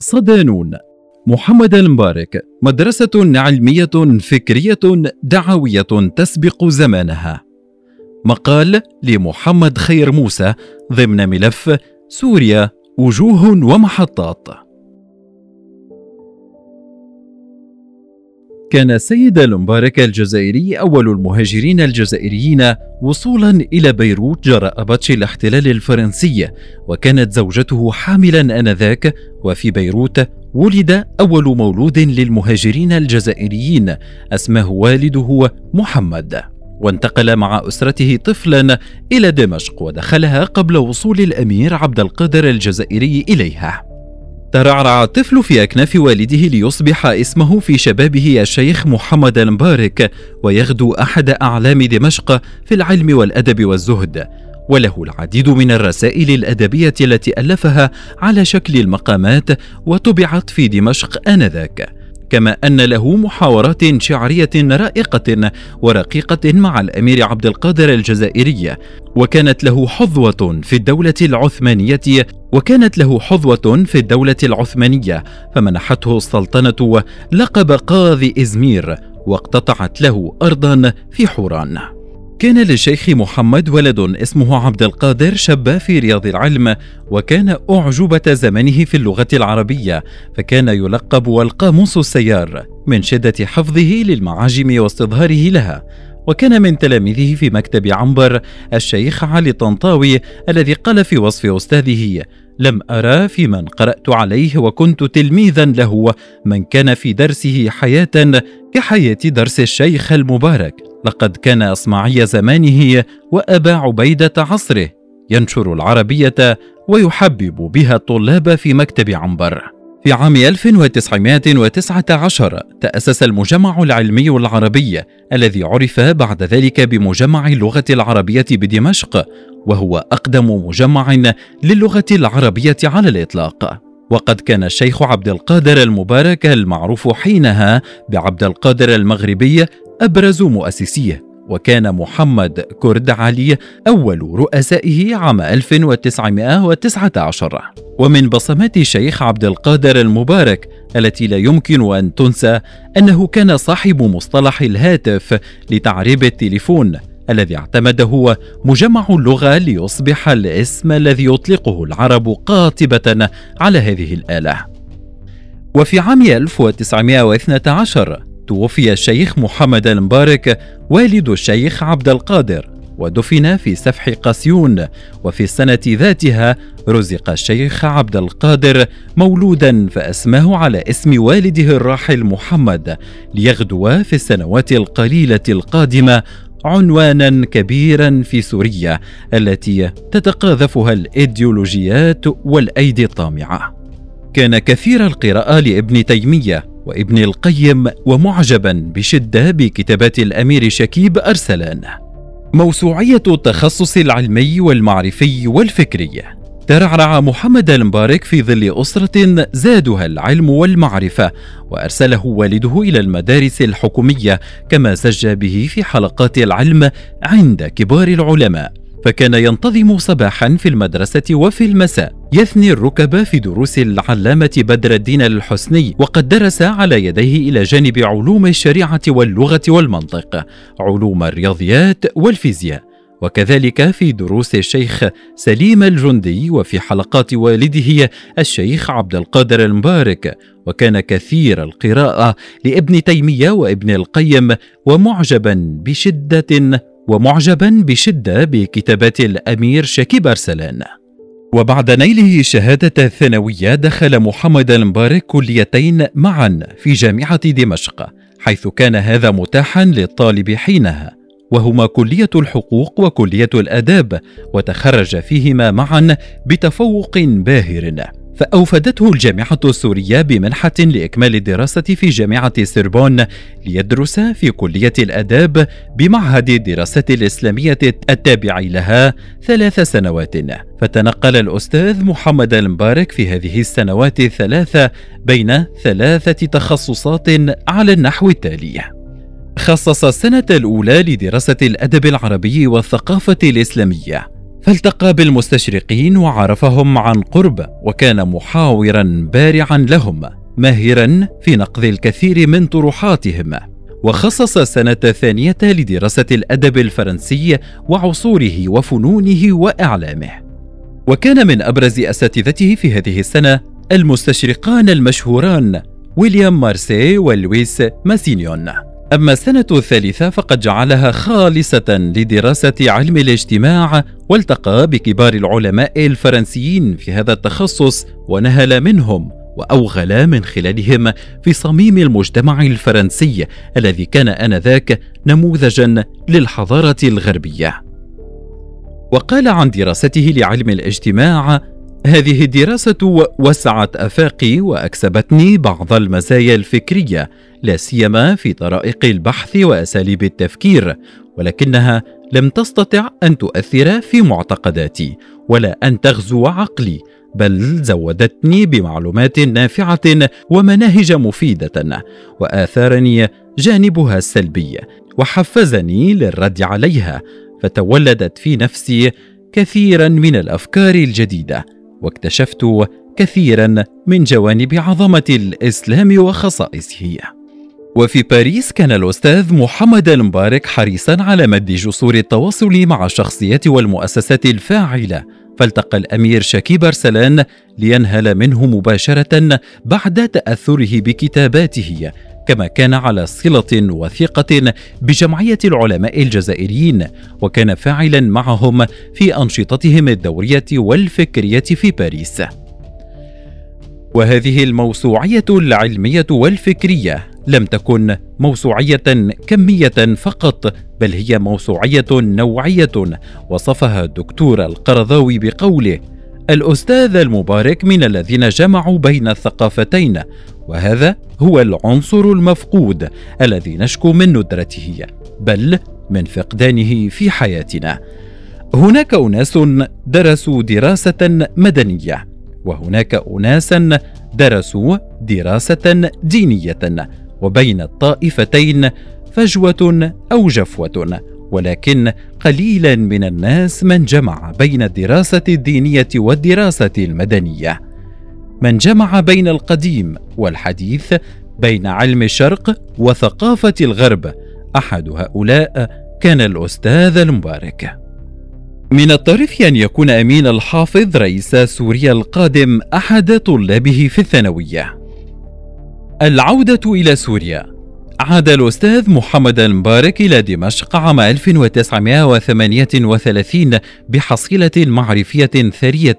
صدانون. محمد المبارك مدرسة علمية فكرية دعوية تسبق زمانها. مقال لمحمد خير موسى ضمن ملف سوريا وجوه ومحطات. كان السيد المبارك الجزائري أول المهاجرين الجزائريين وصولا إلى بيروت جراء بطش الاحتلال الفرنسي وكانت زوجته حاملا آنذاك وفي بيروت ولد أول مولود للمهاجرين الجزائريين اسمه والده محمد. وانتقل مع أسرته طفلا إلى دمشق ودخلها قبل وصول الأمير عبد القادر الجزائري إليها. ترعرع الطفل في أكناف والده ليصبح اسمه في شبابه الشيخ محمد المبارك ويغدو أحد أعلام دمشق في العلم والأدب والزهد. وله العديد من الرسائل الأدبية التي ألفها على شكل المقامات وطبعت في دمشق آنذاك. كما أن له محاورات شعرية رائقة ورقيقة مع الأمير عبد القادر الجزائري. وكانت له حظوة في الدولة العثمانية وكانت له حظوة في الدولة العثمانية فمنحته السلطنة لقب قاضي إزمير واقتطعت له أرضا في حوران. كان للشيخ محمد ولد اسمه عبد القادر شاب في رياض العلم وكان أعجوبة زمنه في اللغة العربية فكان يلقب القاموس السيار من شدة حفظه للمعاجم واستظهاره لها. وكان من تلاميذه في مكتب عنبر الشيخ علي طنطاوي الذي قال في وصف أستاذه لم أرى في من قرأت عليه وكنت تلميذا له من كان في درسه حياة كحياة درس الشيخ المبارك. لقد كان أصمعي زمانه وأبا عبيدة عصره ينشر العربية ويحبب بها الطلاب في مكتب عنبر. في عام 1919 تأسس المجمع العلمي العربي الذي عرف بعد ذلك بمجمع اللغة العربية بدمشق وهو أقدم مجمع للغة العربية على الإطلاق. وقد كان الشيخ عبد القادر المبارك المعروف حينها بعبد القادر المغربي أبرز مؤسسيه. وكان محمد كرد علي أول رؤسائه عام 1919 ومن بصمات الشيخ عبد القادر المبارك التي لا يمكن أن تنسى أنه كان صاحب مصطلح الهاتف لتعريب التليفون الذي اعتمده مجمع اللغة ليصبح الاسم الذي يطلقه العرب قاطبة على هذه الآلة. وفي عام 1912 توفي الشيخ محمد المبارك والد الشيخ عبد القادر ودفن في سفح قسيون وفي السنة ذاتها رزق الشيخ عبد القادر مولودا فأسماه على اسم والده الراحل محمد ليغدو في السنوات القليلة القادمة عنوانا كبيرا في سوريا التي تتقاذفها الإيديولوجيات والأيدي الطامعة. كان كثير القراءه لابن تيمية وابن القيم ومعجبا بشدة بكتابات الأمير شكيب أرسلان. موسوعية التخصص العلمي والمعرفي والفكري. ترعرع محمد المبارك في ظل أسرة زادها العلم والمعرفة وأرسله والده إلى المدارس الحكومية كما سج به في حلقات العلم عند كبار العلماء. فكان ينتظم صباحا في المدرسة وفي المساء. يثني الركب في دروس العلامة بدر الدين الحسني وقد درس على يديه إلى جانب علوم الشريعة واللغة والمنطق علوم الرياضيات والفيزياء. وكذلك في دروس الشيخ سليم الجندي وفي حلقات والده الشيخ عبد القادر المبارك. وكان كثير القراءة لابن تيمية وابن القيم ومعجبا بشدة ومعجبا بشدة بكتابات الأمير شكيب أرسلان. وبعد نيله شهادة الثانوية دخل محمد المبارك كليتين معا في جامعة دمشق حيث كان هذا متاحا للطالب حينها. وهما كلية الحقوق وكلية الأداب وتخرج فيهما معا بتفوق باهر. فأوفدته الجامعة السورية بمنحة لإكمال الدراسة في جامعة سربون ليدرس في كلية الآداب بمعهد الدراسات الإسلامية التابع لها ثلاث سنوات. فتنقل الأستاذ محمد المبارك في هذه السنوات الثلاثة بين ثلاثة تخصصات على النحو التالي. خصص السنة الأولى لدراسة الأدب العربي والثقافة الإسلامية. فالتقى بالمستشرقين وعرفهم عن قرب وكان محاورا بارعا لهم ماهرا في نقد الكثير من طروحاتهم وخصص السنة الثانية لدراسة الأدب الفرنسي وعصوره وفنونه وإعلامه. وكان من أبرز أساتذته في هذه السنة المستشرقان المشهوران ويليام مارسي ولويس ماسينيون. أما السنة الثالثة فقد جعلها خالصة لدراسة علم الاجتماع والتقى بكبار العلماء الفرنسيين في هذا التخصص ونهل منهم وأوغل من خلالهم في صميم المجتمع الفرنسي الذي كان آنذاك نموذجا للحضارة الغربية. وقال عن دراسته لعلم الاجتماع هذه الدراسة وسعت آفاقي وأكسبتني بعض المزايا الفكرية لا سيما في طرائق البحث وأساليب التفكير ولكنها لم تستطع أن تؤثر في معتقداتي ولا أن تغزو عقلي بل زودتني بمعلومات نافعة ومناهج مفيدة وآثارني جانبها السلبي وحفزني للرد عليها فتولدت في نفسي كثيرا من الأفكار الجديدة. واكتشفت كثيرا من جوانب عظمة الإسلام وخصائصه. وفي باريس كان الأستاذ محمد المبارك حريصا على مد جسور التواصل مع الشخصيات والمؤسسات الفاعلة. فالتقى الأمير شكيب أرسلان لينهل منه مباشرة بعد تأثره بكتاباته. كما كان على صلة وثيقة بجمعية العلماء الجزائريين وكان فاعلا معهم في أنشطتهم الدورية والفكرية في باريس. وهذه الموسوعية العلمية والفكرية لم تكن موسوعية كمية فقط بل هي موسوعية نوعية وصفها الدكتور القرضاوي بقوله الأستاذ المبارك من الذين جمعوا بين الثقافتين وهذا هو العنصر المفقود الذي نشكو من ندرته بل من فقدانه في حياتنا. هناك أناس درسوا دراسة مدنية وهناك اناسا درسوا دراسة دينية وبين الطائفتين فجوة أو جفوة ولكن قليلا من الناس من جمع بين الدراسة الدينية والدراسة المدنية. من جمع بين القديم والحديث بين علم الشرق وثقافة الغرب. أحد هؤلاء كان الأستاذ المبارك. من الطريف أن يكون أمين الحافظ رئيس سوريا القادم أحد طلابه في الثانوية. العودة إلى سوريا. عاد الأستاذ محمد المبارك إلى دمشق عام 1938 بحصيلة معرفية ثرية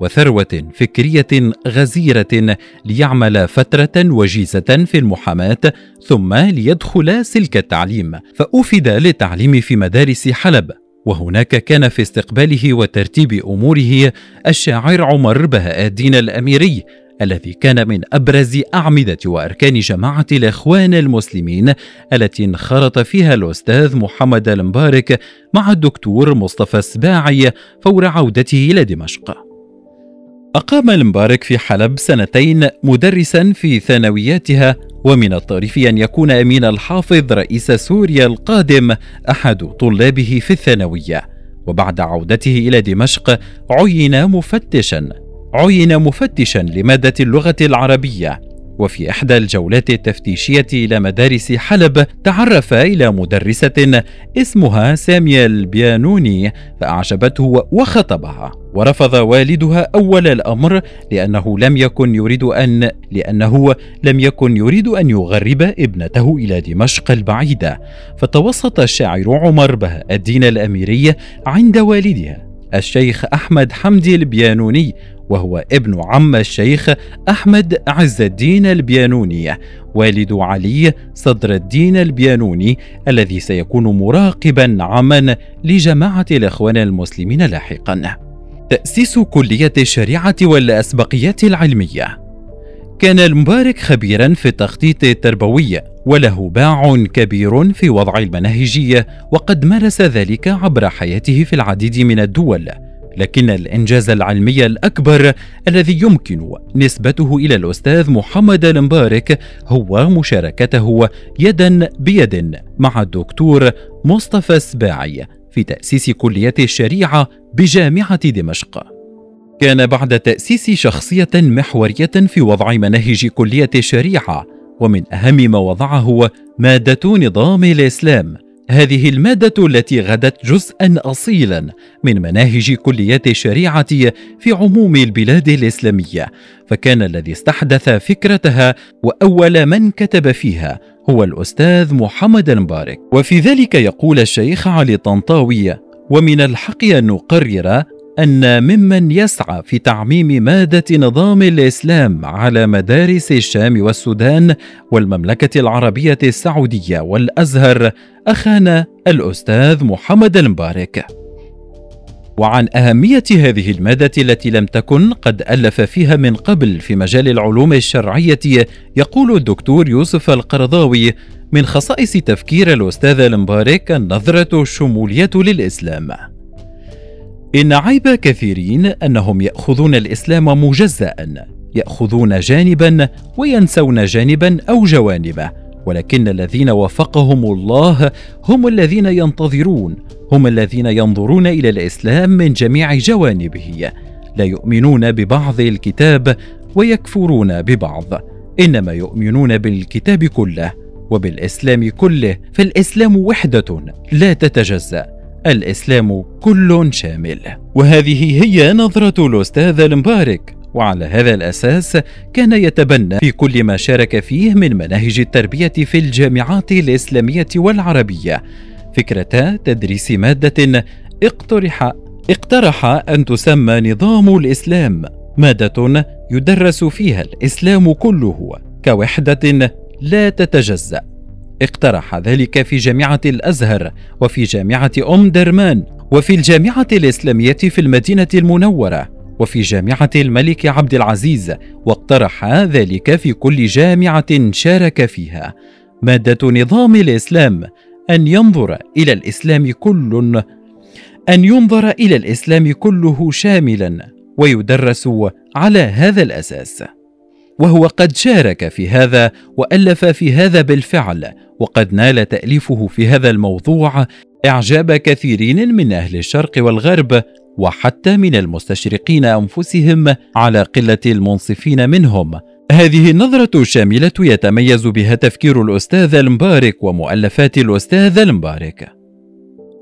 وثروة فكرية غزيرة ليعمل فترة وجيزة في المحاماة ثم ليدخل سلك التعليم فأفد للتعليم في مدارس حلب. وهناك كان في استقباله وترتيب أموره الشاعر عمر بهاء الدين الأميري الذي كان من أبرز أعمدة وأركان جماعة الإخوان المسلمين التي انخرط فيها الأستاذ محمد المبارك مع الدكتور مصطفى السباعي فور عودته إلى دمشق. أقام المبارك في حلب سنتين مدرسا في ثانوياتها ومن الطريف أن يكون أمين الحافظ رئيس سوريا القادم أحد طلابه في الثانوية وبعد عودته إلى دمشق عين مفتشا عين مفتشا لمادة اللغة العربية وفي إحدى الجولات التفتيشية إلى مدارس حلب تعرف إلى مدرسة اسمها سامية البيانوني فأعجبته وخطبها. ورفض والدها أول الأمر لأنه لم يكن يريد أن لأنه لم يكن يريد أن يغرب ابنته إلى دمشق البعيدة فتوسط الشاعر عمر بهاء الدين الأميري عند والدها. الشيخ أحمد حمدي البيانوني وهو ابن عم الشيخ أحمد عز الدين البيانوني والد علي صدر الدين البيانوني الذي سيكون مراقبا عاما لجماعة الإخوان المسلمين لاحقا. تأسيس كلية الشريعة والأسبقيات العلمية. كان المبارك خبيرا في التخطيط التربوي وله باع كبير في وضع المناهجية وقد مارس ذلك عبر حياته في العديد من الدول لكن الإنجاز العلمي الأكبر الذي يمكن نسبته إلى الأستاذ محمد المبارك هو مشاركته يدا بيد مع الدكتور مصطفى السباعي في تأسيس كلية الشريعة بجامعة دمشق. كان بعد تأسيس شخصية محورية في وضع مناهج كلية الشريعة، ومن أهم ما وضعه مادة نظام الإسلام. هذه المادة التي غدت جزءا أصيلا من مناهج كليات الشريعة في عموم البلاد الإسلامية، فكان الذي استحدث فكرتها وأول من كتب فيها هو الأستاذ محمد المبارك، وفي ذلك يقول الشيخ علي طنطاوي: ومن الحق أن نقرر أن ممن يسعى في تعميم مادة نظام الإسلام على مدارس الشام والسودان والمملكة العربية السعودية والأزهر أخانا الأستاذ محمد المبارك. وعن أهمية هذه المادة التي لم تكن قد ألف فيها من قبل في مجال العلوم الشرعية يقول الدكتور يوسف القرضاوي من خصائص تفكير الأستاذ المبارك النظرة الشمولية للإسلام. إن عيب كثيرين أنهم يأخذون الإسلام مجزأ، يأخذون جانبا وينسون جانبا أو جوانبه، ولكن الذين وفقهم الله هم الذين ينتظرون، هم الذين ينظرون إلى الإسلام من جميع جوانبه، لا يؤمنون ببعض الكتاب ويكفرون ببعض، إنما يؤمنون بالكتاب كله وبالإسلام كله، فالإسلام وحدة لا تتجزأ. الإسلام كل شامل. وهذه هي نظرة الأستاذ المبارك. وعلى هذا الأساس كان يتبنى في كل ما شارك فيه من مناهج التربية في الجامعات الإسلامية والعربية. فكرة تدريس مادة اقترح اقترح أن تسمى نظام الإسلام. مادة يدرس فيها الإسلام كله. كوحدة لا تتجزأ. اقترح ذلك في جامعة الأزهر وفي جامعة أم درمان وفي الجامعة الإسلامية في المدينة المنورة وفي جامعة الملك عبد العزيز واقترح ذلك في كل جامعة شارك فيها. مادة نظام الإسلام أن ينظر إلى الإسلام كل أن ينظر إلى الإسلام كله شاملا ويدرس على هذا الأساس. وهو قد شارك في هذا وألف في هذا بالفعل وقد نال تأليفه في هذا الموضوع إعجاب كثيرين من أهل الشرق والغرب وحتى من المستشرقين أنفسهم على قلة المنصفين منهم هذه النظرة الشاملة يتميز بها تفكير الأستاذ المبارك ومؤلفات الأستاذ المبارك.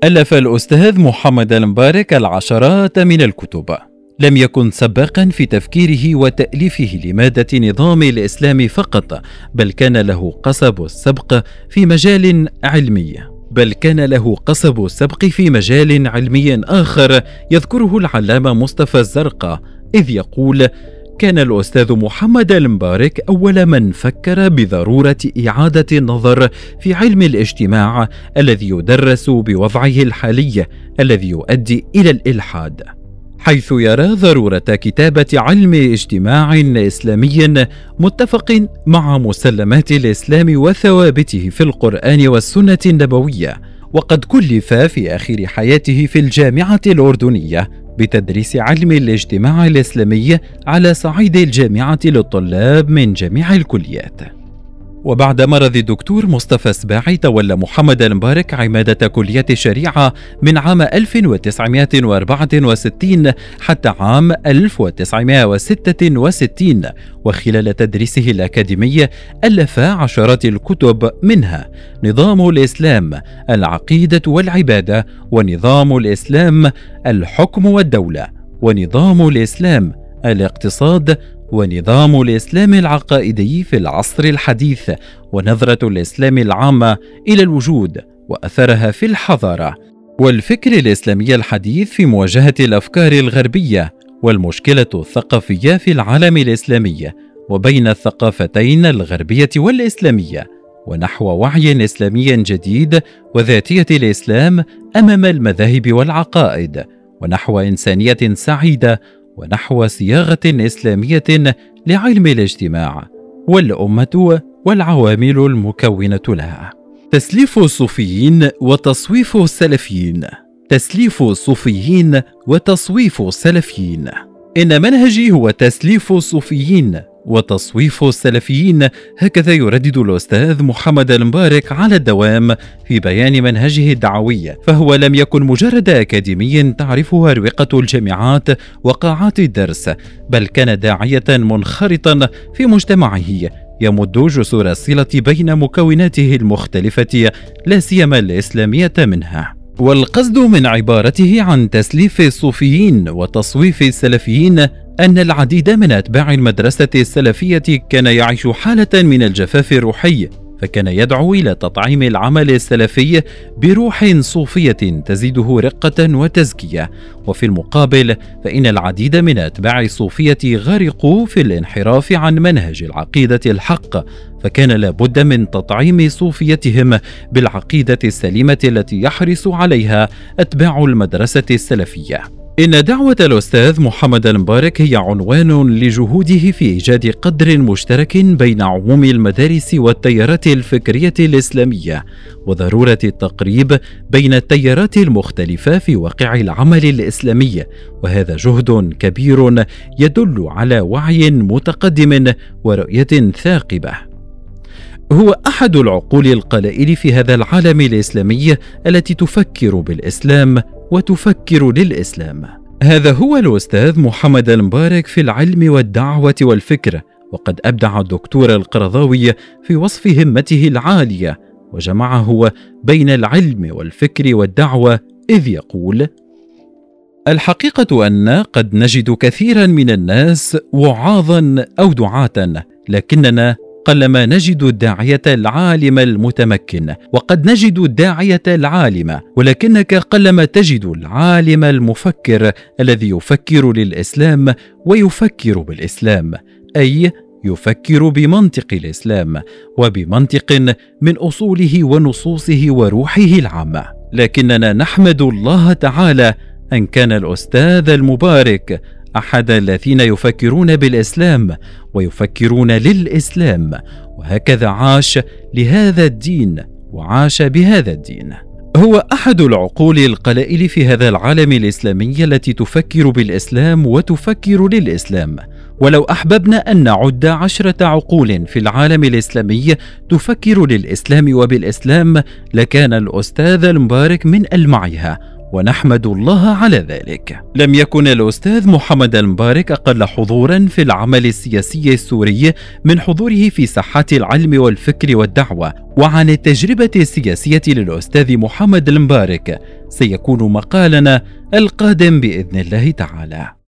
ألف الأستاذ محمد المبارك العشرات من الكتب، لم يكن سباقا في تفكيره وتأليفه لمادة نظام الإسلام فقط، بل كان له قصب السبق في مجال علمي. بل كان له قصب السبق في مجال علمي آخر يذكره العلامة مصطفى الزرقاء، إذ يقول: كان الأستاذ محمد المبارك أول من فكر بضرورة إعادة النظر في علم الاجتماع الذي يدرس بوضعه الحالي الذي يؤدي إلى الإلحاد. حيث يرى ضرورة كتابة علم اجتماع إسلامي متفق مع مسلمات الإسلام وثوابته في القرآن والسنة النبوية وقد كلف في آخر حياته في الجامعة الأردنية بتدريس علم الاجتماع الإسلامي على صعيد الجامعة للطلاب من جميع الكليات. وبعد مرض الدكتور مصطفى سباعي تولى محمد المبارك عمادة كلية الشريعة من عام 1964 حتى عام 1966 وخلال تدريسه الأكاديمي ألف عشرات الكتب منها. نظام الإسلام العقيدة والعبادة ونظام الإسلام الحكم والدولة ونظام الإسلام الاقتصاد ونظام الإسلام العقائدي في العصر الحديث ونظرة الإسلام العامة إلى الوجود وأثرها في الحضارة. والفكر الإسلامي الحديث في مواجهة الأفكار الغربية والمشكلة الثقافية في العالم الإسلامي وبين الثقافتين الغربية والإسلامية ونحو وعي إسلامي جديد وذاتية الإسلام أمام المذاهب والعقائد ونحو إنسانية سعيدة ونحو صياغة إسلامية لعلم الاجتماع والأمة والعوامل المكونة لها. تسليف الصوفيين وتصويف السلفيين. تسليف الصوفيين وتصويف السلفيين. إن منهجي هو تسليف الصوفيين وتصويف السلفيين. هكذا يردد الأستاذ محمد المبارك على الدوام في بيان منهجه الدعوي فهو لم يكن مجرد أكاديمي تعرفه أروقة الجامعات وقاعات الدرس بل كان داعية منخرطا في مجتمعه. يمد جسور الصلة بين مكوناته المختلفة لا سيما الإسلامية منها. والقصد من عبارته عن تسليف الصوفيين وتصويف السلفيين أن العديد من أتباع المدرسة السلفية كان يعيش حالة من الجفاف الروحي فكان يدعو إلى تطعيم العمل السلفي بروح صوفية تزيده رقة وتزكية. وفي المقابل فإن العديد من أتباع الصوفيه غرقوا في الانحراف عن منهج العقيدة الحق فكان لابد من تطعيم صوفيتهم بالعقيدة السليمة التي يحرص عليها أتباع المدرسة السلفية. إن دعوة الأستاذ محمد المبارك هي عنوان لجهوده في إيجاد قدر مشترك بين عموم المدارس والتيارات الفكرية الإسلامية وضرورة التقريب بين التيارات المختلفة في واقع العمل الإسلامي وهذا جهد كبير يدل على وعي متقدم ورؤية ثاقبة. هو أحد العقول القلائل في هذا العالم الإسلامي التي تفكر بالإسلام وتفكر للإسلام. هذا هو الأستاذ محمد المبارك في العلم والدعوة والفكر وقد أبدع الدكتور القرضاوي في وصف همته العالية وجمعه بين العلم والفكر والدعوة إذ يقول الحقيقة أن قد نجد كثيرا من الناس وعاظا أو دعاة لكننا قلما نجد الداعية العالم المتمكن وقد نجد الداعية العالم ولكنك قلما تجد العالم المفكر الذي يفكر للإسلام ويفكر بالإسلام أي يفكر بمنطق الإسلام وبمنطق من أصوله ونصوصه وروحه العامة. لكننا نحمد الله تعالى أن كان الأستاذ المبارك أحد الذين يفكرون بالإسلام ويفكرون للإسلام وهكذا عاش لهذا الدين وعاش بهذا الدين. هو أحد العقول القلائل في هذا العالم الإسلامي التي تفكر بالإسلام وتفكر للإسلام. ولو أحببنا أن نعد عشرة عقول في العالم الإسلامي تفكر للإسلام وبالإسلام لكان الأستاذ المبارك من المعها ونحمد الله على ذلك. لم يكن الأستاذ محمد المبارك أقل حضورا في العمل السياسي السوري من حضوره في ساحات العلم والفكر والدعوة، وعن التجربة السياسية للأستاذ محمد المبارك سيكون مقالنا القادم بإذن الله تعالى.